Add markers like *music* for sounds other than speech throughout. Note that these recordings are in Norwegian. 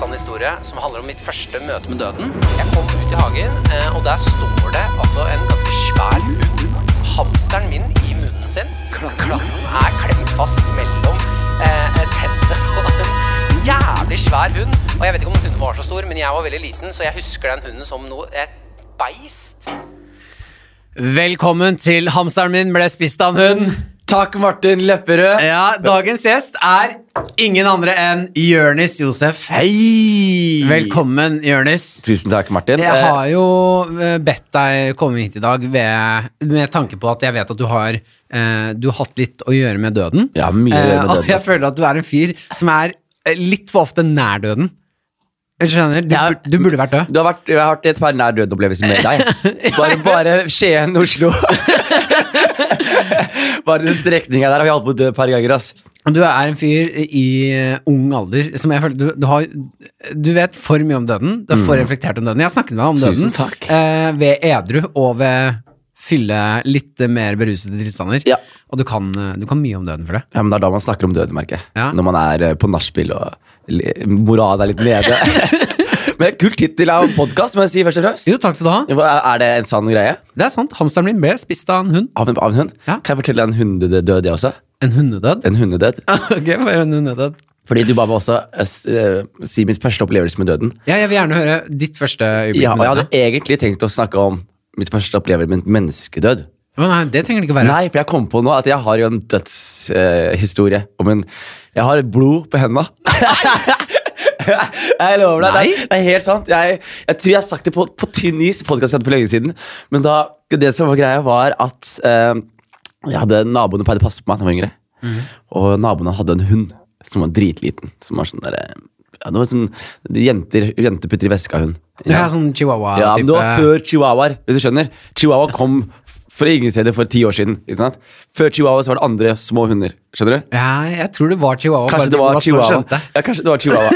sann historie som handler om mitt første møte med døden. Jeg kom ut i hagen, eh, og der står det altså en ganske svær hund. Hamsteren min i munnen sin. Klangen er klemt fast mellom eh, tennene på en jævlig svær hund. Og jeg vet ikke om hunden var så stor, men jeg var veldig liten, så jeg husker den hunden som noe et beist. Velkommen til Hamsteren min ble spist av en hund. Takk, Martin Lepperød. Ja, Dagens gjest er ingen andre enn Jørnis Josef. Hei! Velkommen, Jørnis. Tusen takk, Martin. Jeg Eh, har jo eh, bedt deg komme hit i dag ved, med tanke på at jeg vet at du har, eh, du har hatt litt å gjøre med døden. Ja, mye å gjøre med Eh, *laughs* døden. jeg føler at du er en fyr som er eh, litt for ofte nær døden. Skjønner, du, Ja. du burde vært død. Du har vært, jeg har hatt et par nær døden-opplevelser med deg. *laughs* Bare, bare Skien, Oslo. *laughs* bare den strekninga der har vi holdt på å dø et par ganger. ass. Du er en fyr i eh, ung alder som jeg føler du, du har Du vet for mye om døden. Du er for reflektert om døden. Jeg har snakket med deg om Mm. Tusen døden takk. eh, ved edru og ved fylle litt mer berusede tilstander. Ja. Og du kan, eh, du kan mye om døden for det. Ja, men Det er da man snakker om døden, merker jeg. Ja. Når man er eh, på nachspiel og li- moralen er litt nede. *laughs* men Kult tittel av podkast, må jeg si først og fremst. Jo, takk skal du ha. Er det en sann greie? Det er sant. Hamsteren min ble spist av en hund. Av en, av en hund? Ja. Kan jeg fortelle en hundedød, jeg også? En hundedød? En hundedød. *laughs* ok, hva er en hundedød? Fordi du ba meg også uh, si min første opplevelse med døden. Ja, jeg vil gjerne høre ditt første øyeblikk Ja, og jeg hadde egentlig tenkt å snakke om mitt første opplevelse med menneskedød. Men nei, det trenger det ikke være. Nei, for jeg kom på nå at jeg har jo en dødshistorie. om en Jeg har blod på henda. *laughs* jeg lover deg. Det er, det er helt sant. Jeg, jeg tror jeg har sagt det på, på tynn is i podkasten for lenge siden. Men da, det som var greia, var at eh, jeg hadde naboene pleide å passe på meg da jeg var yngre. Mhm. Og naboene hadde en hund som var dritliten. Som var sånn der, ja, det var sånn Jenter, jenter putter i veska-hund. Ja, er sånn chihuahua Ja, men det var før chihuahuaer, hvis du skjønner. Chihuahua kom fra ingen steder for ti år siden. Ikke sant? Før chihuahua så var det andre små hunder. Skjønner du? Ja, jeg tror det var chihuahua. Kanskje bare det var chihuahua. Ja, kanskje det var chihuahua.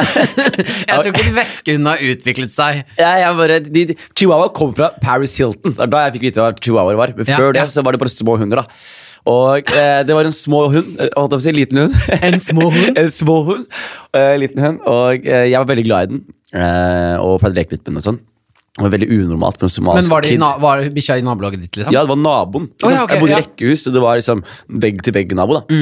*laughs* Jeg tror ikke veskehundene har utviklet seg. ja, jeg bare, de, de, chihuahua kom fra Paris Hilton. Det er da jeg fikk vite hva chihuahua var. Men før ja. det så var det bare små hunder. da Og eh, det var en små hund. eh, Holdt jeg på å si liten hund. *laughs* En små hund? *laughs* en små hund. eh, liten hund. Og eh, jeg var veldig glad i den. eh, og pleide å leke litt med den og sånn. Det var veldig unormalt for en somalisk Men var, det i kid. na var bikkja i nabolaget ditt, liksom? Ja, det var naboen. Å, ja, okay, jeg bodde i ja. rekkehus, og det var liksom vegg-til-vegg-nabo. da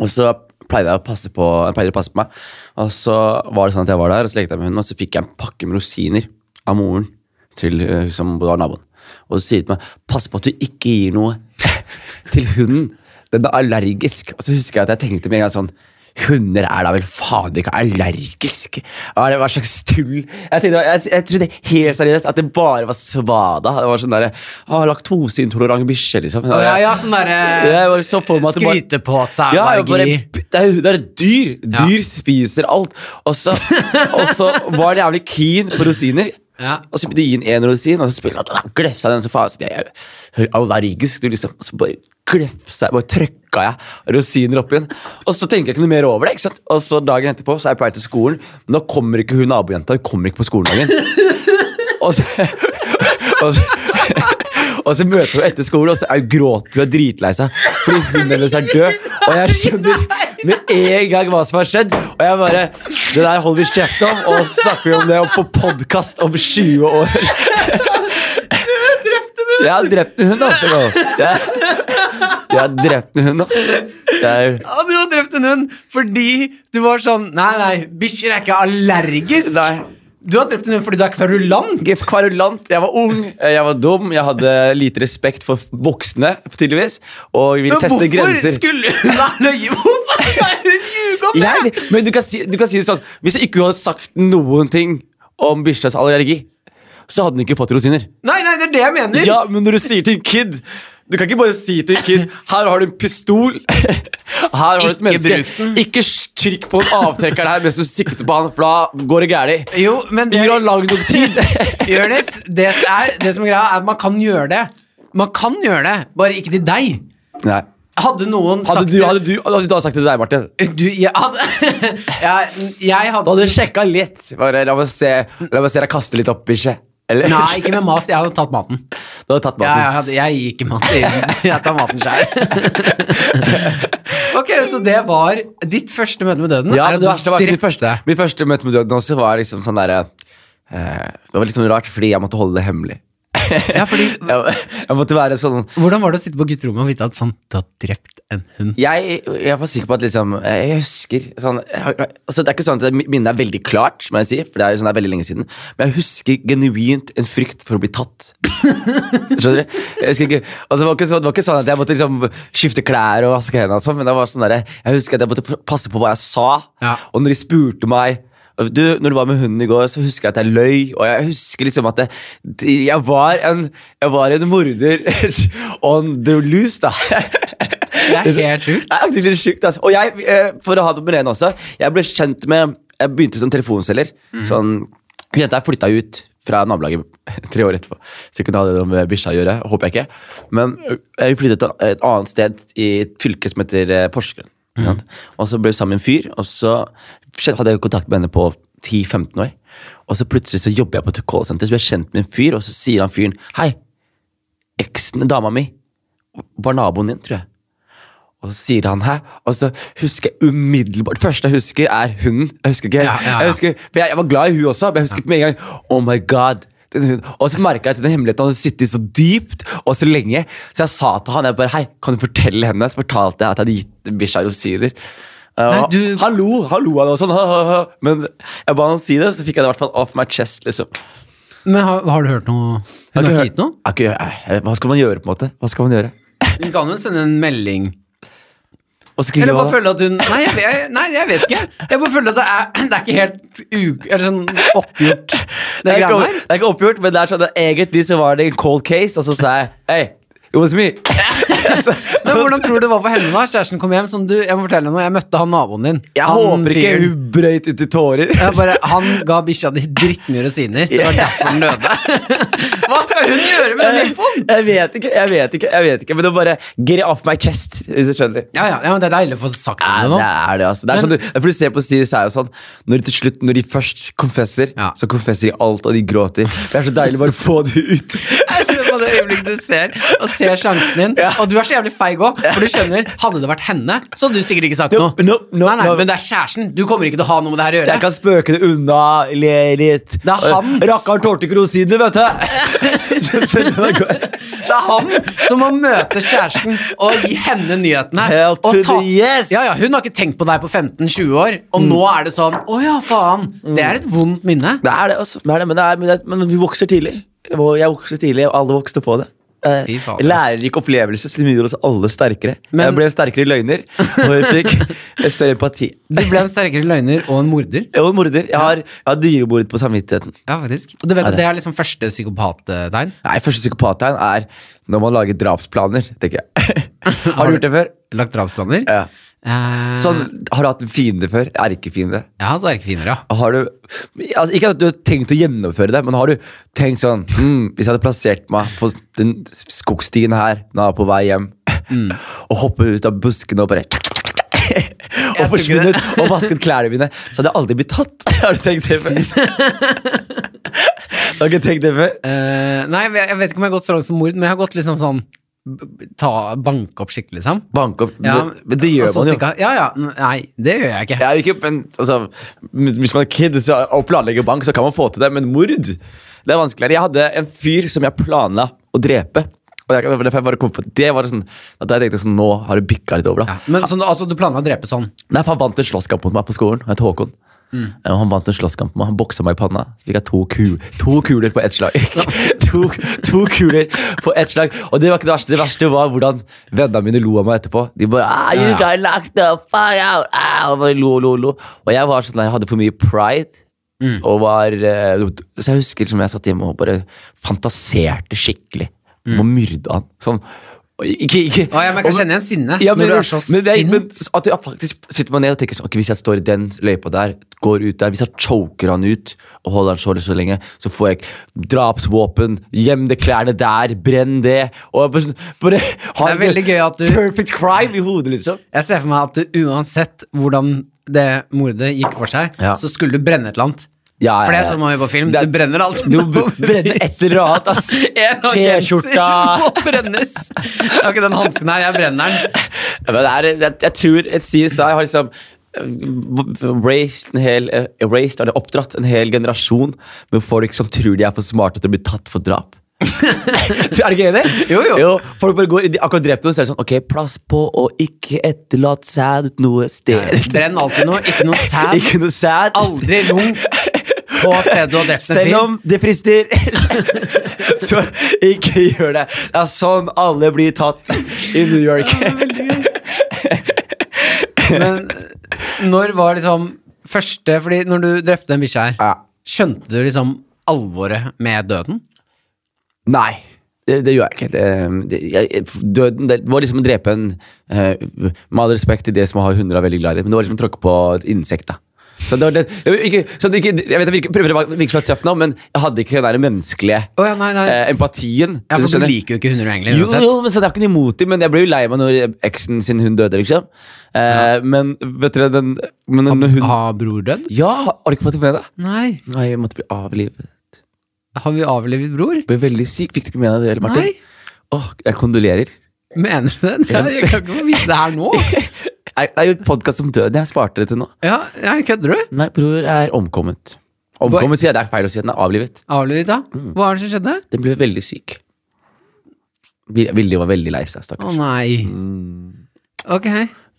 Og så pleide jeg å passe på jeg pleide å passe på meg. Og så var det sånn at jeg var der, og så lekte jeg med hunden, og så fikk jeg en pakke med rosiner av moren til uh, som var naboen. Og så sier de til meg pass på at du ikke gir noe *laughs* til hunden. Den er allergisk. Og så husker jeg at jeg tenkte med en gang sånn Hunder er da vel faen ikke allergiske? Hva det, slags tull? Jeg, tenkte, jeg, jeg trodde helt seriøst at det bare var svada. Det var sånn derre Laktoseintolerant bikkje, liksom. Ja, ja, sånn derre var så at det ja, det, er, det er dyr. Ja. Dyr spiser alt. Og så, var han jævlig keen på rosiner. Ja. Og så begynte jeg å gi én rosin, og så spiller han glefsa den så faen. Så jeg er allergisk, du liksom. Og så bare glefsa jeg, bare trøkka jeg rosiner oppi den. Og så tenker jeg ikke noe mer over det. ikke sant? Og så dagen etterpå så er jeg på vei til skolen, men da kommer ikke hun nabojenta. Hun kommer ikke på skoledagen. Og så, og så, og så møter hun etter skolen, og så gråter hun hun er dritlei seg fordi hunden hennes er død. Og jeg skjønner med en gang hva som har skjedd. Og jeg bare Det der holder vi kjeft om, og så snakker vi om det på podkast om 20 år. Jeg har drept en hund, altså. Jeg, jeg har drept en hund, altså. Det er, Ja, du har drept en hund fordi du var sånn Nei, nei, bikkjer er ikke allergisk. nei. Du har drept en hund fordi du er kverulant. Jeg er Kvarulant. Jeg var ung, jeg var dum, jeg hadde lite respekt for voksne, tydeligvis. Og ville teste hvorfor grenser. skulle hun ha løyet? Hvorfor skal hun ljuge om det? Jeg, men du kan, si, du kan si det sånn Hvis jeg ikke hadde sagt noen ting om bikkjas allergi, så hadde den ikke fått rosiner. Nei, nei, det er det jeg mener. Ja, men når du sier til en kid Du kan ikke bare si til en kid *laughs* Her har du en pistol. Her har du et menneske. Ikke trykk på en avtrekker her mens du sikter på han, for da går det galt. Jo, men det Gi han lang nok tid. *laughs* Jonis, det, er, det som er greia, er at man kan gjøre det. Man kan gjøre det, bare ikke til deg. Nei. Hadde noen Hadde sagt du, hadde, du, hadde du sagt det til deg, Martin? Du, jeg hadde *laughs* jeg, jeg Du hadde hadde sjekka litt. Bare, la meg se La meg se deg kaste litt opp, bikkje. Eller? Nei, ikke med mat. Jeg hadde tatt maten. Du hadde tatt maten. jeg, hadde, jeg gir ikke mat inn. *laughs* Jeg tar maten sjøl. *laughs* Ok, Så det var ditt første møte med døden? Ja, det verste var mitt første, mitt første møte med døden også var liksom sånn derre uh, Det var litt sånn rart, fordi jeg måtte holde det hemmelig. Ja, fordi *laughs* Jeg, måtte være sånn Hvordan var det å sitte på gutterommet og vite at sånn, du har drept en hund? jeg, jeg var sikker på at liksom Jeg husker sånn jeg, altså Det er ikke sånn at minnet er veldig klart, må jeg si, for det er jo sånn det er veldig lenge siden. Men jeg husker genuint en frykt for å bli tatt. *laughs* Skjønner du? Ikke, altså det, var ikke det var ikke sånn at jeg måtte liksom skifte klær og vaske hendene, og sånn, men det var sånn der, jeg husker at jeg måtte passe på hva jeg sa. Ja. Og når de spurte meg du, når du var med hunden i går, så husker jeg at jeg løy. Og jeg husker liksom at det, jeg, var en, jeg var en morder on the loose, da. Det er helt sjukt. Det er faktisk litt sjukt, altså. Og jeg, eh, for å ha det på rene også, jeg ble kjent med Jeg begynte som telefonselger. Sånn, jenta flytta ut fra nabolaget *laughs* tre år etterpå. Så jeg kunne ha det med bikkja å gjøre. Håper jeg ikke. Men jeg flyttet til et annet sted i et fylke som heter eh, Porsgrunn. Mm. Og så ble vi sammen med en fyr, og så hadde jeg kontakt med henne på 10-15 år. Og så plutselig så jobber jeg på et callsenter, så blir jeg kjent med en fyr, og så sier han fyren Hei, eksen dama mi var naboen din, tror jeg. Og så sier han hæ? Og så husker jeg umiddelbart Det første jeg husker, er hunden. Jeg husker ikke Ja, ja, ja. Jeg, husker, jeg, jeg var glad i hun også, men jeg husker ikke med en gang Oh my god. Og så merka jeg at den hemmeligheten hadde sittet så dypt og så lenge. Så jeg sa til han jeg bare, hei, kan du fortelle henne Så fortalte jeg at jeg hadde gitt bikkja rosiner. Nei, du- Hallo! han lo av det og sånn, ha, ha, ha. men jeg ba han si det, så fikk jeg det i hvert fall off my chest. liksom Men har, har du hørt noe? Hun har ikke gitt noe? Ikke- Hva skal man gjøre, på en måte? Hva skal man gjøre? Hun kan jo sende en melding. Eller bare føle at hun Nei, jeg, vet- nei, jeg vet ikke. Jeg bare føler at det er, det er ikke helt u, eller sånn oppgjort, *laughs* det Det er, ikke, det er ikke oppgjort, men det er sånn at egentlig så var det en cold case, og så sa jeg Hei, it was me. *laughs* Men hvordan tror du det var for henne da? Kjæresten kom hjem sånn, du, jeg må fortelle noe, jeg møtte han naboen din. Jeg han håper ikke fyren. hun brøyt ut i tårer. Bare, Han ga bikkja di drittmye rosiner. Det var derfor den døde. *laughs* Hva skal hun gjøre med den infoen? Jeg vet ikke, jeg vet ikke, jeg vet ikke, men det var bare get off my chest, hvis du skjønner. Ja, ja, ja, Det er deilig å få sagt Ja, det det er det, altså. Det er Men- sånn du, for du ser på Siri, så er jo sånn Når de til slutt, når de først konfesser, Ja. så konfesser de alt, og de gråter. Det er så deilig bare å få det ut. Jeg ser på det øyeblikket du ser, og ser sjansen din. Ja. Og du er så jævlig feig òg, for du skjønner, hadde det vært henne, så hadde du sikkert ikke sagt Nope, noe. nope, nope, nei, nei. Men det er kjæresten. Du kommer ikke til å ha noe med det her å gjøre. Jeg kan spøke det unna, le litt. Det er han. Rakkaren tålte ikke rosinene, vet du. *laughs* Det er han som må møte kjæresten og gi henne nyhetene. Hell to og the yes! ja, ja, hun har ikke tenkt på deg på 15-20 år, og nå er det sånn Å ja, faen. Det er et vondt minne. Det er det, altså. Det er det, men, det er, men, det, men vi vokser tidlig. Og jeg vokste tidlig, og alle vokste på det. Eh. Lærerik opplevelse som gjorde oss alle sterkere. Men- jeg ble en sterkere løgner, og jeg fikk større empati. Du ble en sterkere løgner og en morder. Jeg en morder. Jeg har, jeg har dyremord på samvittigheten. Ja, faktisk. Og du vet at det? det er liksom første psykopattegn? Nei, Første psykopattegn er når man lager drapsplaner, tenker jeg. *laughs* har du gjort det før? Lagt drapsplaner? Ja. Eh, Sånn, har du hatt en fiende før? Erkefiende? Ja, så erkefiender, ja. Har du, altså ikke at du har tenkt å gjennomføre det, men har du tenkt sånn mm, Hvis jeg hadde plassert meg på den skogstien her når jeg er på vei hjem, og hoppet ut av buskene og bare Og forsvunnet *laughs* og vasket klærne mine, så hadde jeg aldri blitt tatt. *laughs* Har du tenkt det før? *laughs* du har ikke tenkt det før? Uh, nei, jeg vet ikke om jeg har gått så langt som mord, men jeg har gått liksom sånn ta, Banke opp skikkelig, liksom. Banke opp Ja, men, det gjør man jo. Ja, ja. Nei, det gjør jeg ikke. Jeg ikke, men, altså, hvis man er kid så, og planlegger bank, så kan man få til det, men mord det er vanskeligere. Jeg hadde en fyr som jeg planla å drepe. Og jeg, på, det var sånn at jeg tenkte sånn, Nå har det bikka litt over. da Ja. Men sånn, altså, du planla å drepe sånn? Nei, for Han vant en slåsskamp mot meg på skolen. Han het Håkon. Mm. Han vant en slåsskamp med han boksa meg i panna. Så fikk jeg to, ku to kuler på ett slag. *laughs* to, to kuler på ett slag. Og det var ikke det verste. Det verste var hvordan vennene mine lo av meg etterpå. De bare ah, you got locked up, fuck out, ah, og bare lo, lo, lo. Og jeg var sånn, jeg hadde for mye pride. Mm. Og var eh, Så jeg husker som jeg satt hjemme og bare fantaserte skikkelig Mm. Og myrda han. Sånn. Ikke, ikke, Å, jeg kan kjenne igjen sinne ja, når du er så men, sint. men at jeg faktisk sitter meg ned og tenker sånn ok, Hvis jeg står i den løypa der, går ut der Hvis jeg choker han ut og holder han så, så lenge, så får jeg drapsvåpen, gjem de klærne der, brenn det og bare, sånn- bare Det er veldig gøy at du- Perfect crime i hodet, liksom. Jeg ser for meg at du uansett hvordan det mordet gikk for seg, Ja. så skulle du brenne et eller annet. Ja, For det er sånn man gjør på film. Det Du brenner alt. Du brenner et eller annet, ass. *laughs* T-skjorta. *laughs* må brennes. Jeg har ikke den hansken her, jeg brenner den. Men det er, jeg, jeg tror et CSI har liksom eh, Erased en hel eh, Erased, det oppdratt en hel generasjon med folk som tror de er for smarte til å bli tatt for drap. *laughs* er du ikke enig? Jo, jo. folk bare går, de akkurat drept noen, så er det sånn Ok, plass på å ikke etterlate sæd noe sted. Brenn alltid noe, ikke noe sæd. ikke noe sæd. Aldri runk på stedet du har drept en Selv om det frister. *laughs* så ikke gjør det. Det er sånn alle blir tatt i New York. *laughs* Men når var liksom første Fordi når du drepte den bikkja her, Ja. skjønte du liksom alvoret med døden? Nei, det, det gjør jeg ikke. Det, det, jeg, døden det var liksom å drepe en eh, Med all respekt til det som har hunder og er veldig glad i, men det var liksom å tråkke på et insekt. da så det var det, ikke, så det ikke, jeg vet jeg virker, prøver å virke så tøff nå, men jeg hadde ikke den der menneskelige oh, ja, nei, nei. eh, empatien. Ja, for du du liker jo ikke hunder egentlig, Jo, jo, men så det er ikke noe imot dem, men jeg ble jo lei meg når eksen sin hund døde, liksom. Eh, Men vet dere, den men ha, hun, Har bror dødd? Ja, har du ikke fått det med deg? Nei. Nei, jeg måtte bli avlivet. Har vi avlivet bror? Ble veldig syk. Fikk du ikke med deg det, Martin? Nei. Åh, jeg kondolerer. Mener du det? Jeg kan ikke få vite det her nå. *laughs* Det er jo podkast om døden. Jeg sparte det til nå. Ja, ja kødder du? Nei, bror er omkommet. Omkommet sier jeg, det er feil å si. Den er avlivet. Avlivet, da? Mm. Hva er det som skjedde? Den ble veldig syk. Vilde var veldig lei seg, Å stakkars. nei. Mm. Ok.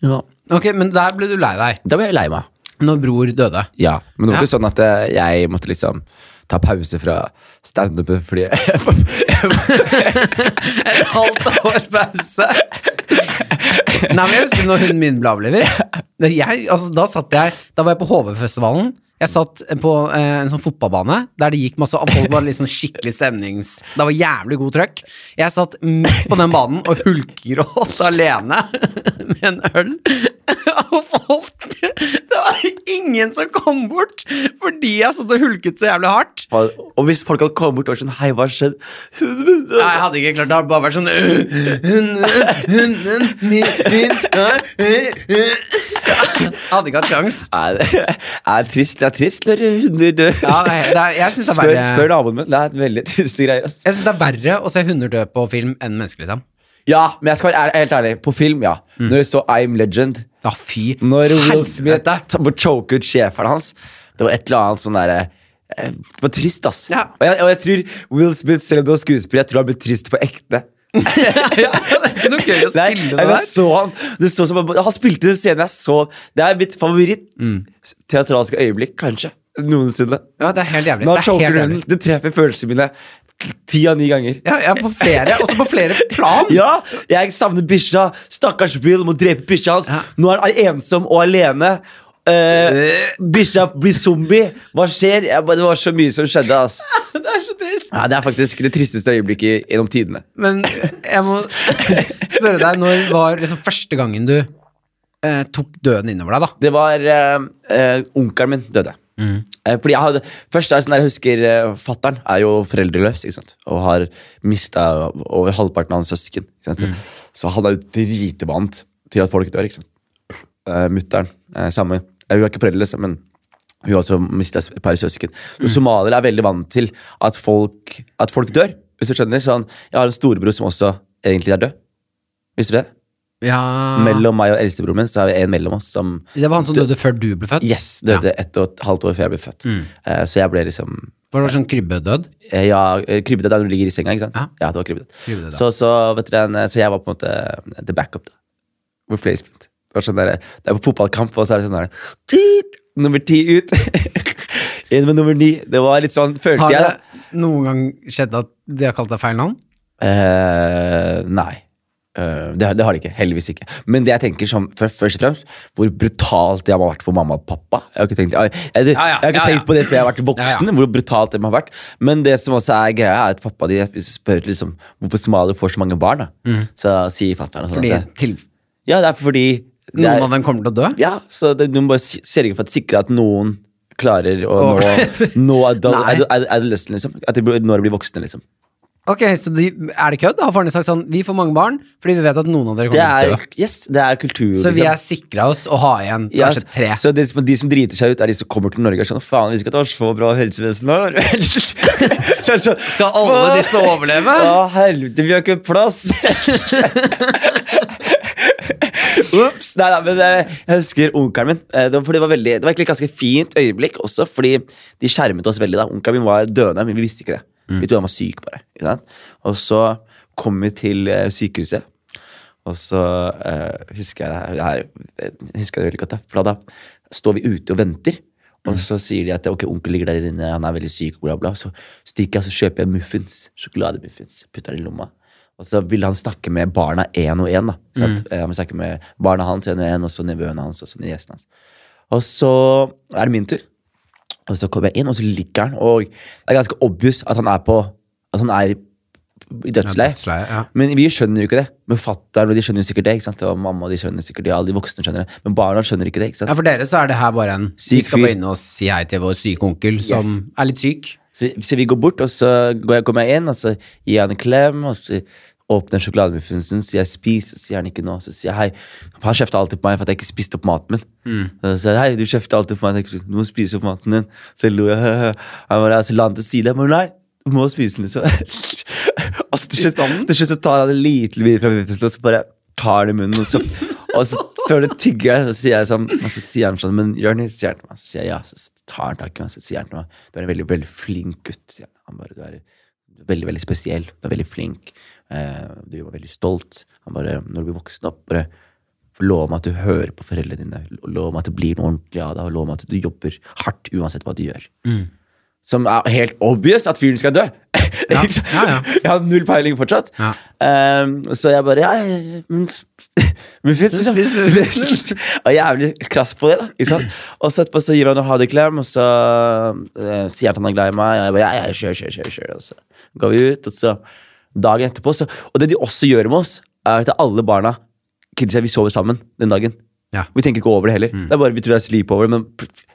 Ja. Ok, men der ble du lei deg. Da ble jeg lei meg. Når bror døde. Ja, Men det var Ja. ikke sånn at eh, jeg måtte liksom ta pause fra standupen fordi *laughs* *laughs* Et halvt år pause. *laughs* Nei, men jeg husker når hunden min ble avlivet. Altså, da satt jeg Da var jeg på HV-festivalen. Jeg satt på eh, en sånn fotballbane der det gikk masse folk var sånn skikkelig stemnings... Det var jævlig god trøkk. Jeg satt midt på den banen og hulkgråt alene med en øl. *laughs* Og folk var ingen som kom bort fordi jeg satt og hulket så jævlig hardt. Og hvis folk hadde kommet bort og vært sånn Hei, hva har skjedd? Nei, jeg hadde ikke klart det. hadde bare vært sånn «Øh, Hunden, min, min øh, øh, øh». Jeg Hadde ikke hatt. Nei, det er trist. Det er trist når hunder dør. Ja, det er, jeg synes det er spør, verre spør naboen min. Det er veldig triste greier. Jeg synes det er verre å se hunder dø på film enn mennesker, liksom. Ja, men jeg skal være ær- helt ærlig. På film, ja. Når det står I'm Legend Ja, fy Når Will Smith må choke ut sjeferen hans Det var et eller annet sånn derre eh, Det var trist, ass. Ja. Og, jeg, og jeg tror Will Smith, selv om det var skuespiller, jeg tror han ble trist på ekte. ja, *laughs* Det er ikke noe gøy å Nei, spille det jeg så han det så som, Han spilte den scenen jeg så. Det er mitt favoritt teatralske øyeblikk, kanskje. Noensinne. Ja, det er helt jævlig. Når Det er helt jævlig. det treffer følelsene mine ti av ni ganger. Ja, ja, på flere, også på flere plan. Ja, jeg savner bikkja. Stakkars Bill må drepe bikkja hans. Ja. Nå er han ensom og alene. Uh, bikkja blir zombie. Hva skjer? Jeg, det var så mye som skjedde. Altså. *laughs* Det er så trist. Ja, det er faktisk det tristeste øyeblikket gjennom tidene. Men jeg må spørre deg, når var liksom første gangen du uh, tok døden innover deg, da? Det var uh, Onkelen min døde. Eh, fordi jeg hadde Først er det sånn der jeg husker uh, Fattern er jo foreldreløs ikke sant? og har mista over halvparten av hans søsken. Ikke sant? Så han er jo dritevant til at folk dør. ikke sant? Uh, Mutter'n, eh, samme. Eh, Hun er ikke foreldreløs, men hun har også mista et par søsken. Mm. Somaliere er veldig vant til at folk, at folk dør. Hvis du skjønner sånn, Jeg har en storebror som også egentlig er død. Visste du det? Ja Mellom meg og eldstebroren min så er det en mellom oss som Det var han som døde før du ble født? Yes, døde ett og et halvt år før jeg ble født. Eh, så jeg ble liksom Var det sånn krybbedød? Uh, Ja, eh, krybbedød er når du ligger i senga, ikke sant? Ja. det var krybbedød. Krybbedød. Så, så, dere, så jeg var på en måte the backup, da. Replacement. Det var sånn der, det er på fotballkamp, og så er det sånn der Nummer ti ut. *laughs* Inn med nummer ni. Det var litt sånn, følte jeg. Har jeg, det da. noen gang skjedd at de har kalt deg feil navn? Uh, nei. Eh, det, det har de ikke. Heldigvis ikke. Men det jeg tenker som, først og fremst, hvor brutalt det har vært for mamma og pappa. Jeg har ikke tenkt, jeg, jeg, jeg, har ikke tenkt på det før jeg har vært voksen, hvor brutalt det har vært. Men det som også er greia, er at pappa de spør liksom, hvorfor somaliere får så mange barn. Da. Så sier fatter'n sånn det- til, Ja, det er fordi det noen er, av dem kommer til å dø? Ja, så det, du må bare sørge for at sikre at noen klarer å nå, nå *laughs* adolescent, liksom. At de når de blir voksne, liksom. Ok, så de, er det kødd? Har faren din sagt sånn Vi får mange barn fordi vi vet at noen av dere Det kommer til å dø. yes, det er kultur. Så vi liksom. er sikra oss å ha igjen kanskje tre. Så de, som- de som driter seg ut, er de som kommer til Norge og er sånn Faen, vi skal ta så bra helsevesen nå. *laughs* så så, sånn, Skal alle «Faen, disse overleve? Å, helvete, vi har ikke plass! *laughs* Ops! Nei, nei, men jeg husker onkelen min. eh, Det var, det, var veldig, det var egentlig et ganske fint øyeblikk også, fordi de skjermet oss veldig. da Onkelen min var døende, men vi visste ikke det. Vi trodde han var syk, bare. Og så kom vi til eh, sykehuset, og så uh, husker jeg det her, jeg husker det veldig godt, for da står vi ute og venter. Og så sier de at ok, onkel ligger der inne, han er veldig syk, bla, bla. Så stikker jeg og så kjøper jeg muffins, sjokolademuffins, putter det i lomma. Og så ville han snakke med barna én og én. Mm. Eh, Han vil snakke med barna hans én og én, og så nevøene hans og så gjesten hans. Og så er det min tur. Og så kommer jeg inn, og så ligger han, og det er ganske obvious at han er på At han er i dødsleie. dødsleie, ja. Men vi skjønner jo ikke det. Men fatter'n de skjønner jo sikkert det. ikke sant? Og mamma de skjønner sikkert det, alle de voksne skjønner det. Men barna skjønner ikke det. ikke sant? Ja, For dere så er det her bare en Vi skal bare inn og si hei til vår syke onkel som Yes. er litt syk. Så, så vi går bort, og så går jeg, kommer jeg inn, og så gir jeg han en klem, og så åpner sjokolademuffinsen sin, sier jeg spis, og sier han ikke noe. Så sier jeg hei. Han kjefter alltid på meg for at jeg ikke spiste opp maten min. Så sier jeg hei, du kjefter alltid på meg, du må spise opp maten din. Så lo jeg, *laughs* han bare, så la han til side, jeg bare nei, du må spise den. liksom. altså, *laughs* så til slutt, til slutt så tar han en liten bit fra muffinsen, og så bare tar den i munnen, og så, og så står det og tygger, og så sier jeg sånn, og så sier han sånn, men Jonis, sier han til meg, så sier jeg ja, så tar han tak i meg, så sier han til meg, du er en veldig, veldig flink gutt, sier han. Han bare, du er, veldig, veldig spesiell, du er veldig flink, du var veldig stolt. Han bare, når du blir voksen opp, bare lov meg at du hører på foreldrene dine, lov meg at det blir noe ordentlig av deg, og lov meg at du jobber hardt uansett hva du gjør. Som er helt obvious at fyren skal dø. *laughs* Ja, ja, ja. Jeg har null peiling fortsatt. Ehm, så jeg bare ja, ja, men *laughs* Muffins, liksom. *laughs* Og jævlig krass på det. da ikke sant? *clears throat* Og så etterpå så gir han en hadeklem, og så uh, sier han at han er glad i meg. Og jeg bare ja, ja, kjør, kjør, kjør, kjør. Og så går vi ut, og så dagen etterpå så, Og det de også gjør med oss, er at alle barna kidsa, vi sover sammen den dagen. Ja. Vi tenker ikke over det heller. Det er bare Vi tror det er sleepover, men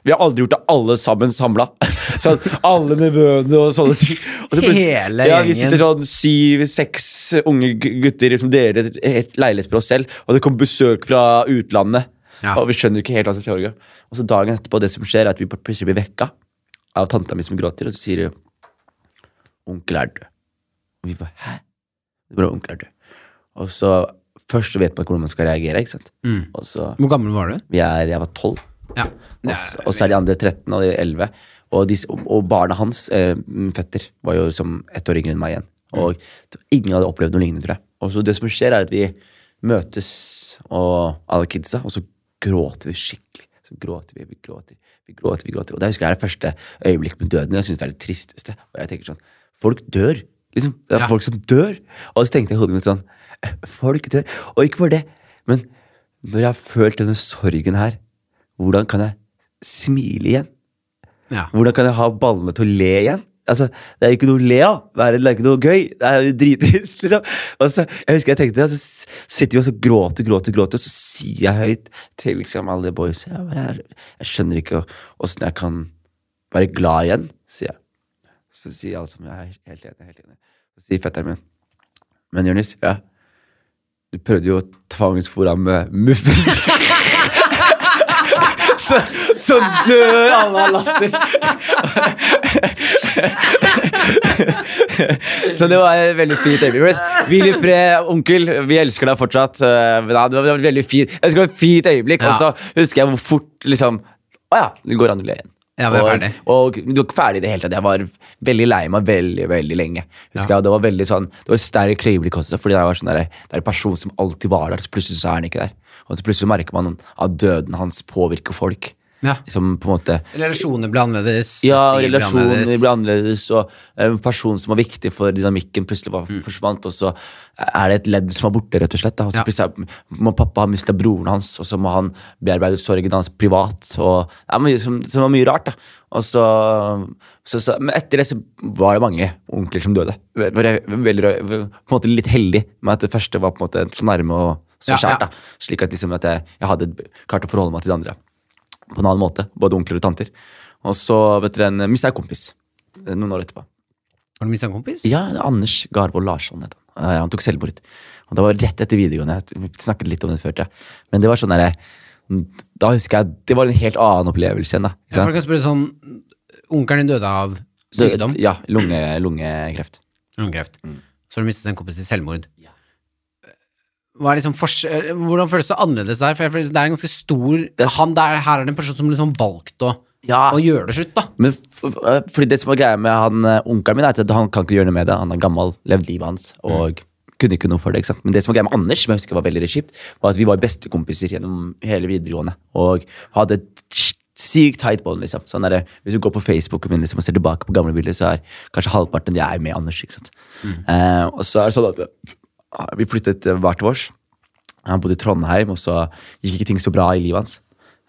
vi har aldri gjort det alle sammen samla. *laughs* Sånn, alle nevøene og sånne ting. Og så Hele ja, Vi sitter sånn syv-seks unge gutter som deler et- et leilighet for oss selv, og det kommer besøk fra utlandet. Ja. Og vi skjønner ikke helt hva som foregår. Og så dagen etterpå, det som skjer, er at vi plutselig blir vekka av tanta mi som gråter, og så sier onkel er død. Og vi bare hæ? Det er bare onkel er død. Og så Først så vet man hvordan man skal reagere. ikke sant? Mm. Og så, Hvor gammel var du? vi er, Jeg var tolv, Ja. og så- er de andre 13 og de 11. Og, de, og barna hans, eh, fetter, var jo som ett år yngre enn meg igjen. Og ingen hadde opplevd noe lignende, tror jeg. Og så det som skjer, er at vi møtes, og alle kidsa, og så gråter vi skikkelig. Så gråter vi, vi gråter, vi gråter, vi gråter. Og det husker jeg er det første øyeblikket med døden. Jeg synes det er det tristeste. Og jeg tenker sånn, folk dør. Liksom, det er Ja. folk som dør. Og så tenkte jeg i hodet mitt sånn, folk dør. Og ikke bare det, men når jeg har følt denne sorgen her, hvordan kan jeg smile igjen? Ja. Hvordan kan jeg ha ballene til å le igjen? Altså, Det er jo ikke noe å le av. Det er ikke noe gøy. Det er jo drittrist. *laughs* liksom. Og så, jeg husker jeg tenkte det, så sitter vi og så gråter, gråter, gråter, og så sier jeg høyt til liksom alle de boys jeg, jeg skjønner ikke åssen jeg kan være glad igjen, sier jeg. Så sier alle som jeg er helt enig. helt enig. Så sier fetteren min Men Jonis, ja, du prøvde jo å tvangsfòre ham med muffins. *laughs* så, så dør alle av latter. *laughs* så det var et veldig fint øyeblikk. Hvil i fred, onkel. Vi elsker deg fortsatt. Eh, Men ja, det var veldig fint, jeg husker det var et fint øyeblikk, Ja. og så husker jeg hvor fort liksom Å ja, det går an å le igjen. Ja, vi er og, ferdig. Og du var ferdig i det hele tatt. Jeg var veldig lei meg veldig veldig lenge. Husker jeg, Det var veldig sånn Det var sterk øyeblikk også, fordi det var sånn der, det er en person som alltid var der, så plutselig så er han ikke der. Og så plutselig merker man at døden hans påvirker folk. Ja. Som på en måte Relasjoner ble annerledes. ja, ble relasjoner annerledes. ble annerledes, og en person som var viktig for dynamikken, plutselig var, Mm. forsvant, og så er det et ledd som er borte, rett og slett. Da. Og så Ja. plutselig må pappa ha mista broren hans, og så må han bearbeide sorgen hans privat. Og det er mye som, som var mye rart, da. Og så, så, så, men etter det så var det mange onkler som døde. Var veldig, på en måte litt heldig med at det første var på en måte så nærme og så Ja, ja. da. Slik at, liksom at jeg, jeg hadde klart å forholde meg til de andre på en annen måte. Både onkler og tanter. Og så vet dere, en- mista jeg kompis eh, noen år etterpå. Har du mista en kompis? Ja, er Anders Garvold Larsson het han. Eh, Han tok selvmord. Og det var rett etter videregående. Jeg snakket litt om det før, Ja. Men det var sånn der, Da husker jeg Det var en helt annen opplevelse igjen, da. Ja, for kan spørre sånn Onkelen din døde av sykdom? Død, Ja, lunge, lungekreft. Lungekreft. Så har du mistet en kompis til selvmord. Liksom hvordan føles det annerledes der? For jeg det er en ganske stor er- han der, Her er det en person som liksom valgte å, Ja. å gjøre det slutt, da. Men for, eh, fordi det som er greia med han eh, onkelen min, er at han kan ikke gjøre noe med det. Han er gammel, levd livet hans og kunne ikke noe for det. ikke sant? Men det som var greia med Anders, som jeg husker var veldig kjipt, var at vi var bestekompiser gjennom hele videregående. Og hadde sykt tight bånd, liksom. Sånn der, hvis du går på Facebook min liksom, og ser tilbake på gamle bilder, så er kanskje halvparten jeg med Anders. ikke sant? Eh, og så er det sånn at eh, vi flyttet hvert hver vårs. Han bodde i Trondheim, og så gikk ikke ting så bra i livet hans.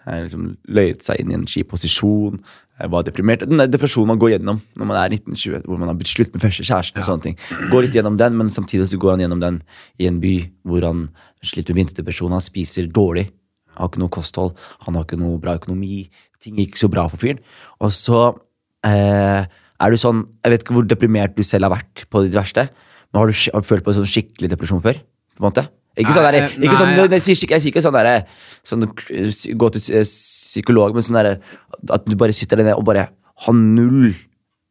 Han liksom løyet seg inn i en skip posisjon. Jeg var deprimert. Den depresjonen man går gjennom når man er 1920, hvor man har blitt slutt med første kjæreste. og sånne ting. Går litt gjennom den, men samtidig så går han gjennom den i en by hvor han sliter med vinterdepresjon. Han spiser dårlig. Han har ikke noe kosthold. Han har ikke noe bra økonomi. Ting gikk så bra for fyren. Og så eh, er du sånn Jeg vet ikke hvor deprimert du selv har vært på ditt verste, men har du, har du følt på en sånn skikkelig depresjon før? På en måte? Ikke sånn der, eh, ikke sånn, jeg, sier, ikke- sånn derre sånn, Gå til eh, psykolog, men sånn derre At du bare sitter der nede og bare har null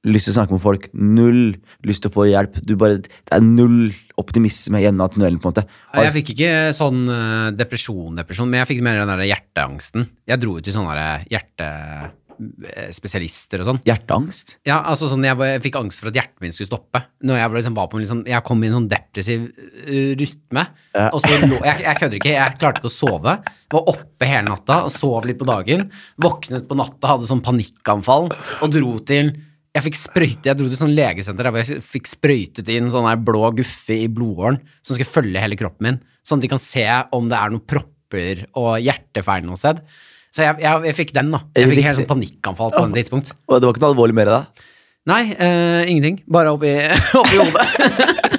lyst til å snakke med folk. Null lyst til å få hjelp. Du bare, det er null optimisme igjen av tunnelen. på en måte Jeg fikk ikke sånn eh, depresjon, depresjon, men jeg fikk mer den der hjerteangsten. Jeg dro ut i til sånne hjertespesialister og sånn. Hjerteangst. Ja, altså sånn, jeg, jeg fikk angst for at hjertet mitt skulle stoppe. Når jeg, liksom, var på liksom, jeg kom i en sånn depressiv rytme. rytme. Og så lå, jeg, jeg kødder ikke, jeg klarte ikke å sove. Var oppe hele natta og sov litt på dagen. Våknet på natta, hadde sånn panikkanfall og dro til jeg fikk sprøyte, jeg dro til sånn legesenter der hvor jeg fikk sprøytet inn sånn her blå guffe i blodåren som skal følge hele kroppen min, sånn at de kan se om det er noen propper og hjertefeil noe sted. Så jeg, jeg, jeg fikk den, da. Jeg fikk helt sånn panikkanfall på et tidspunkt. Og det var ikke noe alvorlig mer, det da? Nei, eh, ingenting. Bare oppi, *laughs* oppi hodet.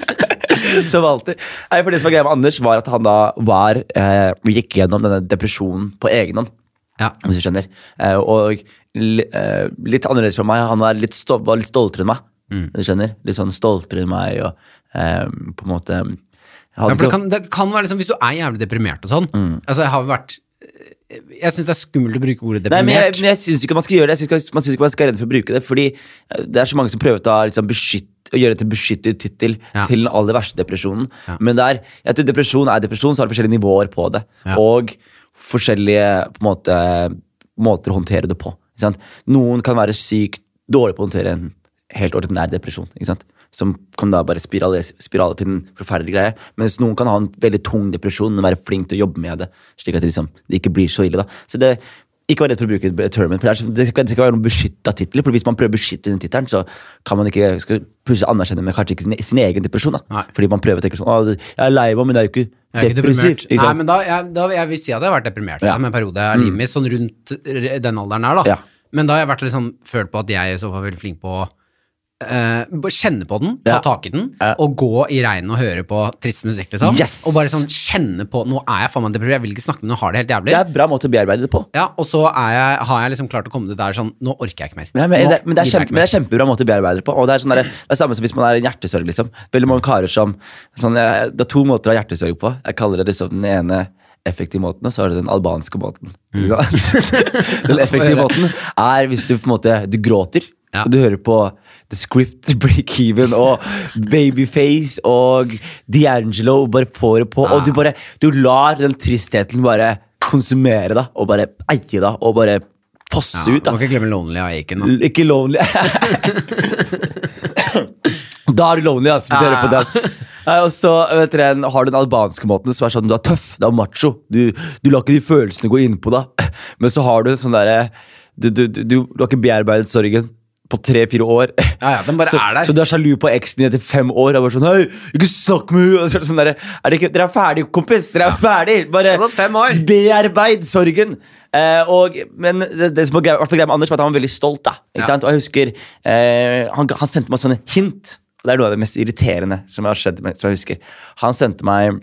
*laughs* Som alltid. Nei, for det som var greia med Anders, var at han da var eh, gikk gjennom denne depresjonen på egen hånd. ja. Hvis du skjønner. Eh, og eh, litt annerledes fra meg. Han var litt, stol var litt stoltere enn meg. Du skjønner? Litt sånn stoltere enn meg og eh, på en måte Ja, for det kan, det kan være liksom, Hvis du er jævlig deprimert og sånn Altså, jeg har vært Jeg syns det er skummelt å bruke ordet deprimert. Nei, men jeg, men jeg syns ikke man skal gjøre det. Jeg synes ikke, man syns ikke man skal være redd for å bruke det. Fordi eh, det er så mange som prøver å ta, liksom, beskytt, å gjøre det til beskyttet tittel Ja. til den aller verste depresjonen. Men det er, jeg tror depresjon er depresjon, så har det forskjellige nivåer på det. Ja. Og forskjellige på måte, måter å håndtere det på. Noen kan være sykt dårlig på å håndtere en helt ordinær depresjon. Ikke sant? Som kan da bare spirale, spirale til en forferdelig greie. Mens noen kan ha en veldig tung depresjon, men være flink til å jobbe med det. Slik at liksom, det ikke blir så ille. da. Så det, ikke vær redd for å bruke termen. for Det, skal, det skal være noen beskytta titler. For hvis man prøver å beskytte den tittelen, så kan man ikke skal plutselig anerkjenne med kanskje ikke sin, sin egen depresjon. da. Nei. Fordi man prøver å tenke sånn «Å, Jeg er lei meg, men det er jo ikke Jeg er ikke deprimert. Nei, men da, jeg, da jeg vil si at jeg har vært deprimert Ja. med en periode av livet mitt, sånn rundt den alderen her, da. Ja. Men da har jeg vært litt sånn, følt på at jeg i så fall er veldig flink på å bare kjenne på den, ta tak i den, og gå i regnet og høre på trist musikk, liksom. Yes! Og bare sånn kjenne på Nå er jeg faen meg deprimert, jeg vil ikke snakke med noen, har det helt jævlig. Det er en bra måte å bearbeide det på. Ja, og så er jeg, har jeg liksom klart å komme til der sånn Nå orker jeg ikke mer. Nei, men, det, men, det er kjempe, men det er kjempebra måte å bearbeide det på. Og det er, sånn der, *clears throat* det er samme som hvis man er en hjertesorg. liksom. Veldig mange karer som sånn, Det er to måter å ha hjertesorg på. Jeg kaller det liksom den ene effektive måten, og så er det den albanske måten. Mm. *laughs* Den *laughs* effektive måten er hvis du på en måte du gråter. Ja. Du hører på The Script, *laughs* Break Even og Babyface og D'Angelo. Bare får det på, og du bare Du lar den tristheten bare konsumere deg, og bare eie deg, og bare fosse Ja, ut. da Må ikke glemme Lonely av Aiken. da. Ikke lonely. *laughs* da er du lonely, altså, hvis du hører på den. Og så vet dere, har du den albanske måten som er sånn du er tøff, du er macho. Du, du lar ikke de følelsene gå innpå deg. Men så har du sånn derre du, du, du, du, du har ikke bearbeidet sorgen på tre-fire år. Ja, ja, så, er så du er sjalu på eksen din etter fem år. Og bare sånn, hei, ikke snakk med henne! Sånn der, er ikke, dere er ferdig, kompis! Dere er ferdig! Bare bearbeid sorgen. Eh, og, men det, det som var greia, greia med Anders, var at han var veldig stolt. da ikke Ja. sant? Og jeg husker eh, han, han sendte meg sånne hint. Og det er noe av det mest irriterende som har skjedd som jeg husker. Han sendte meg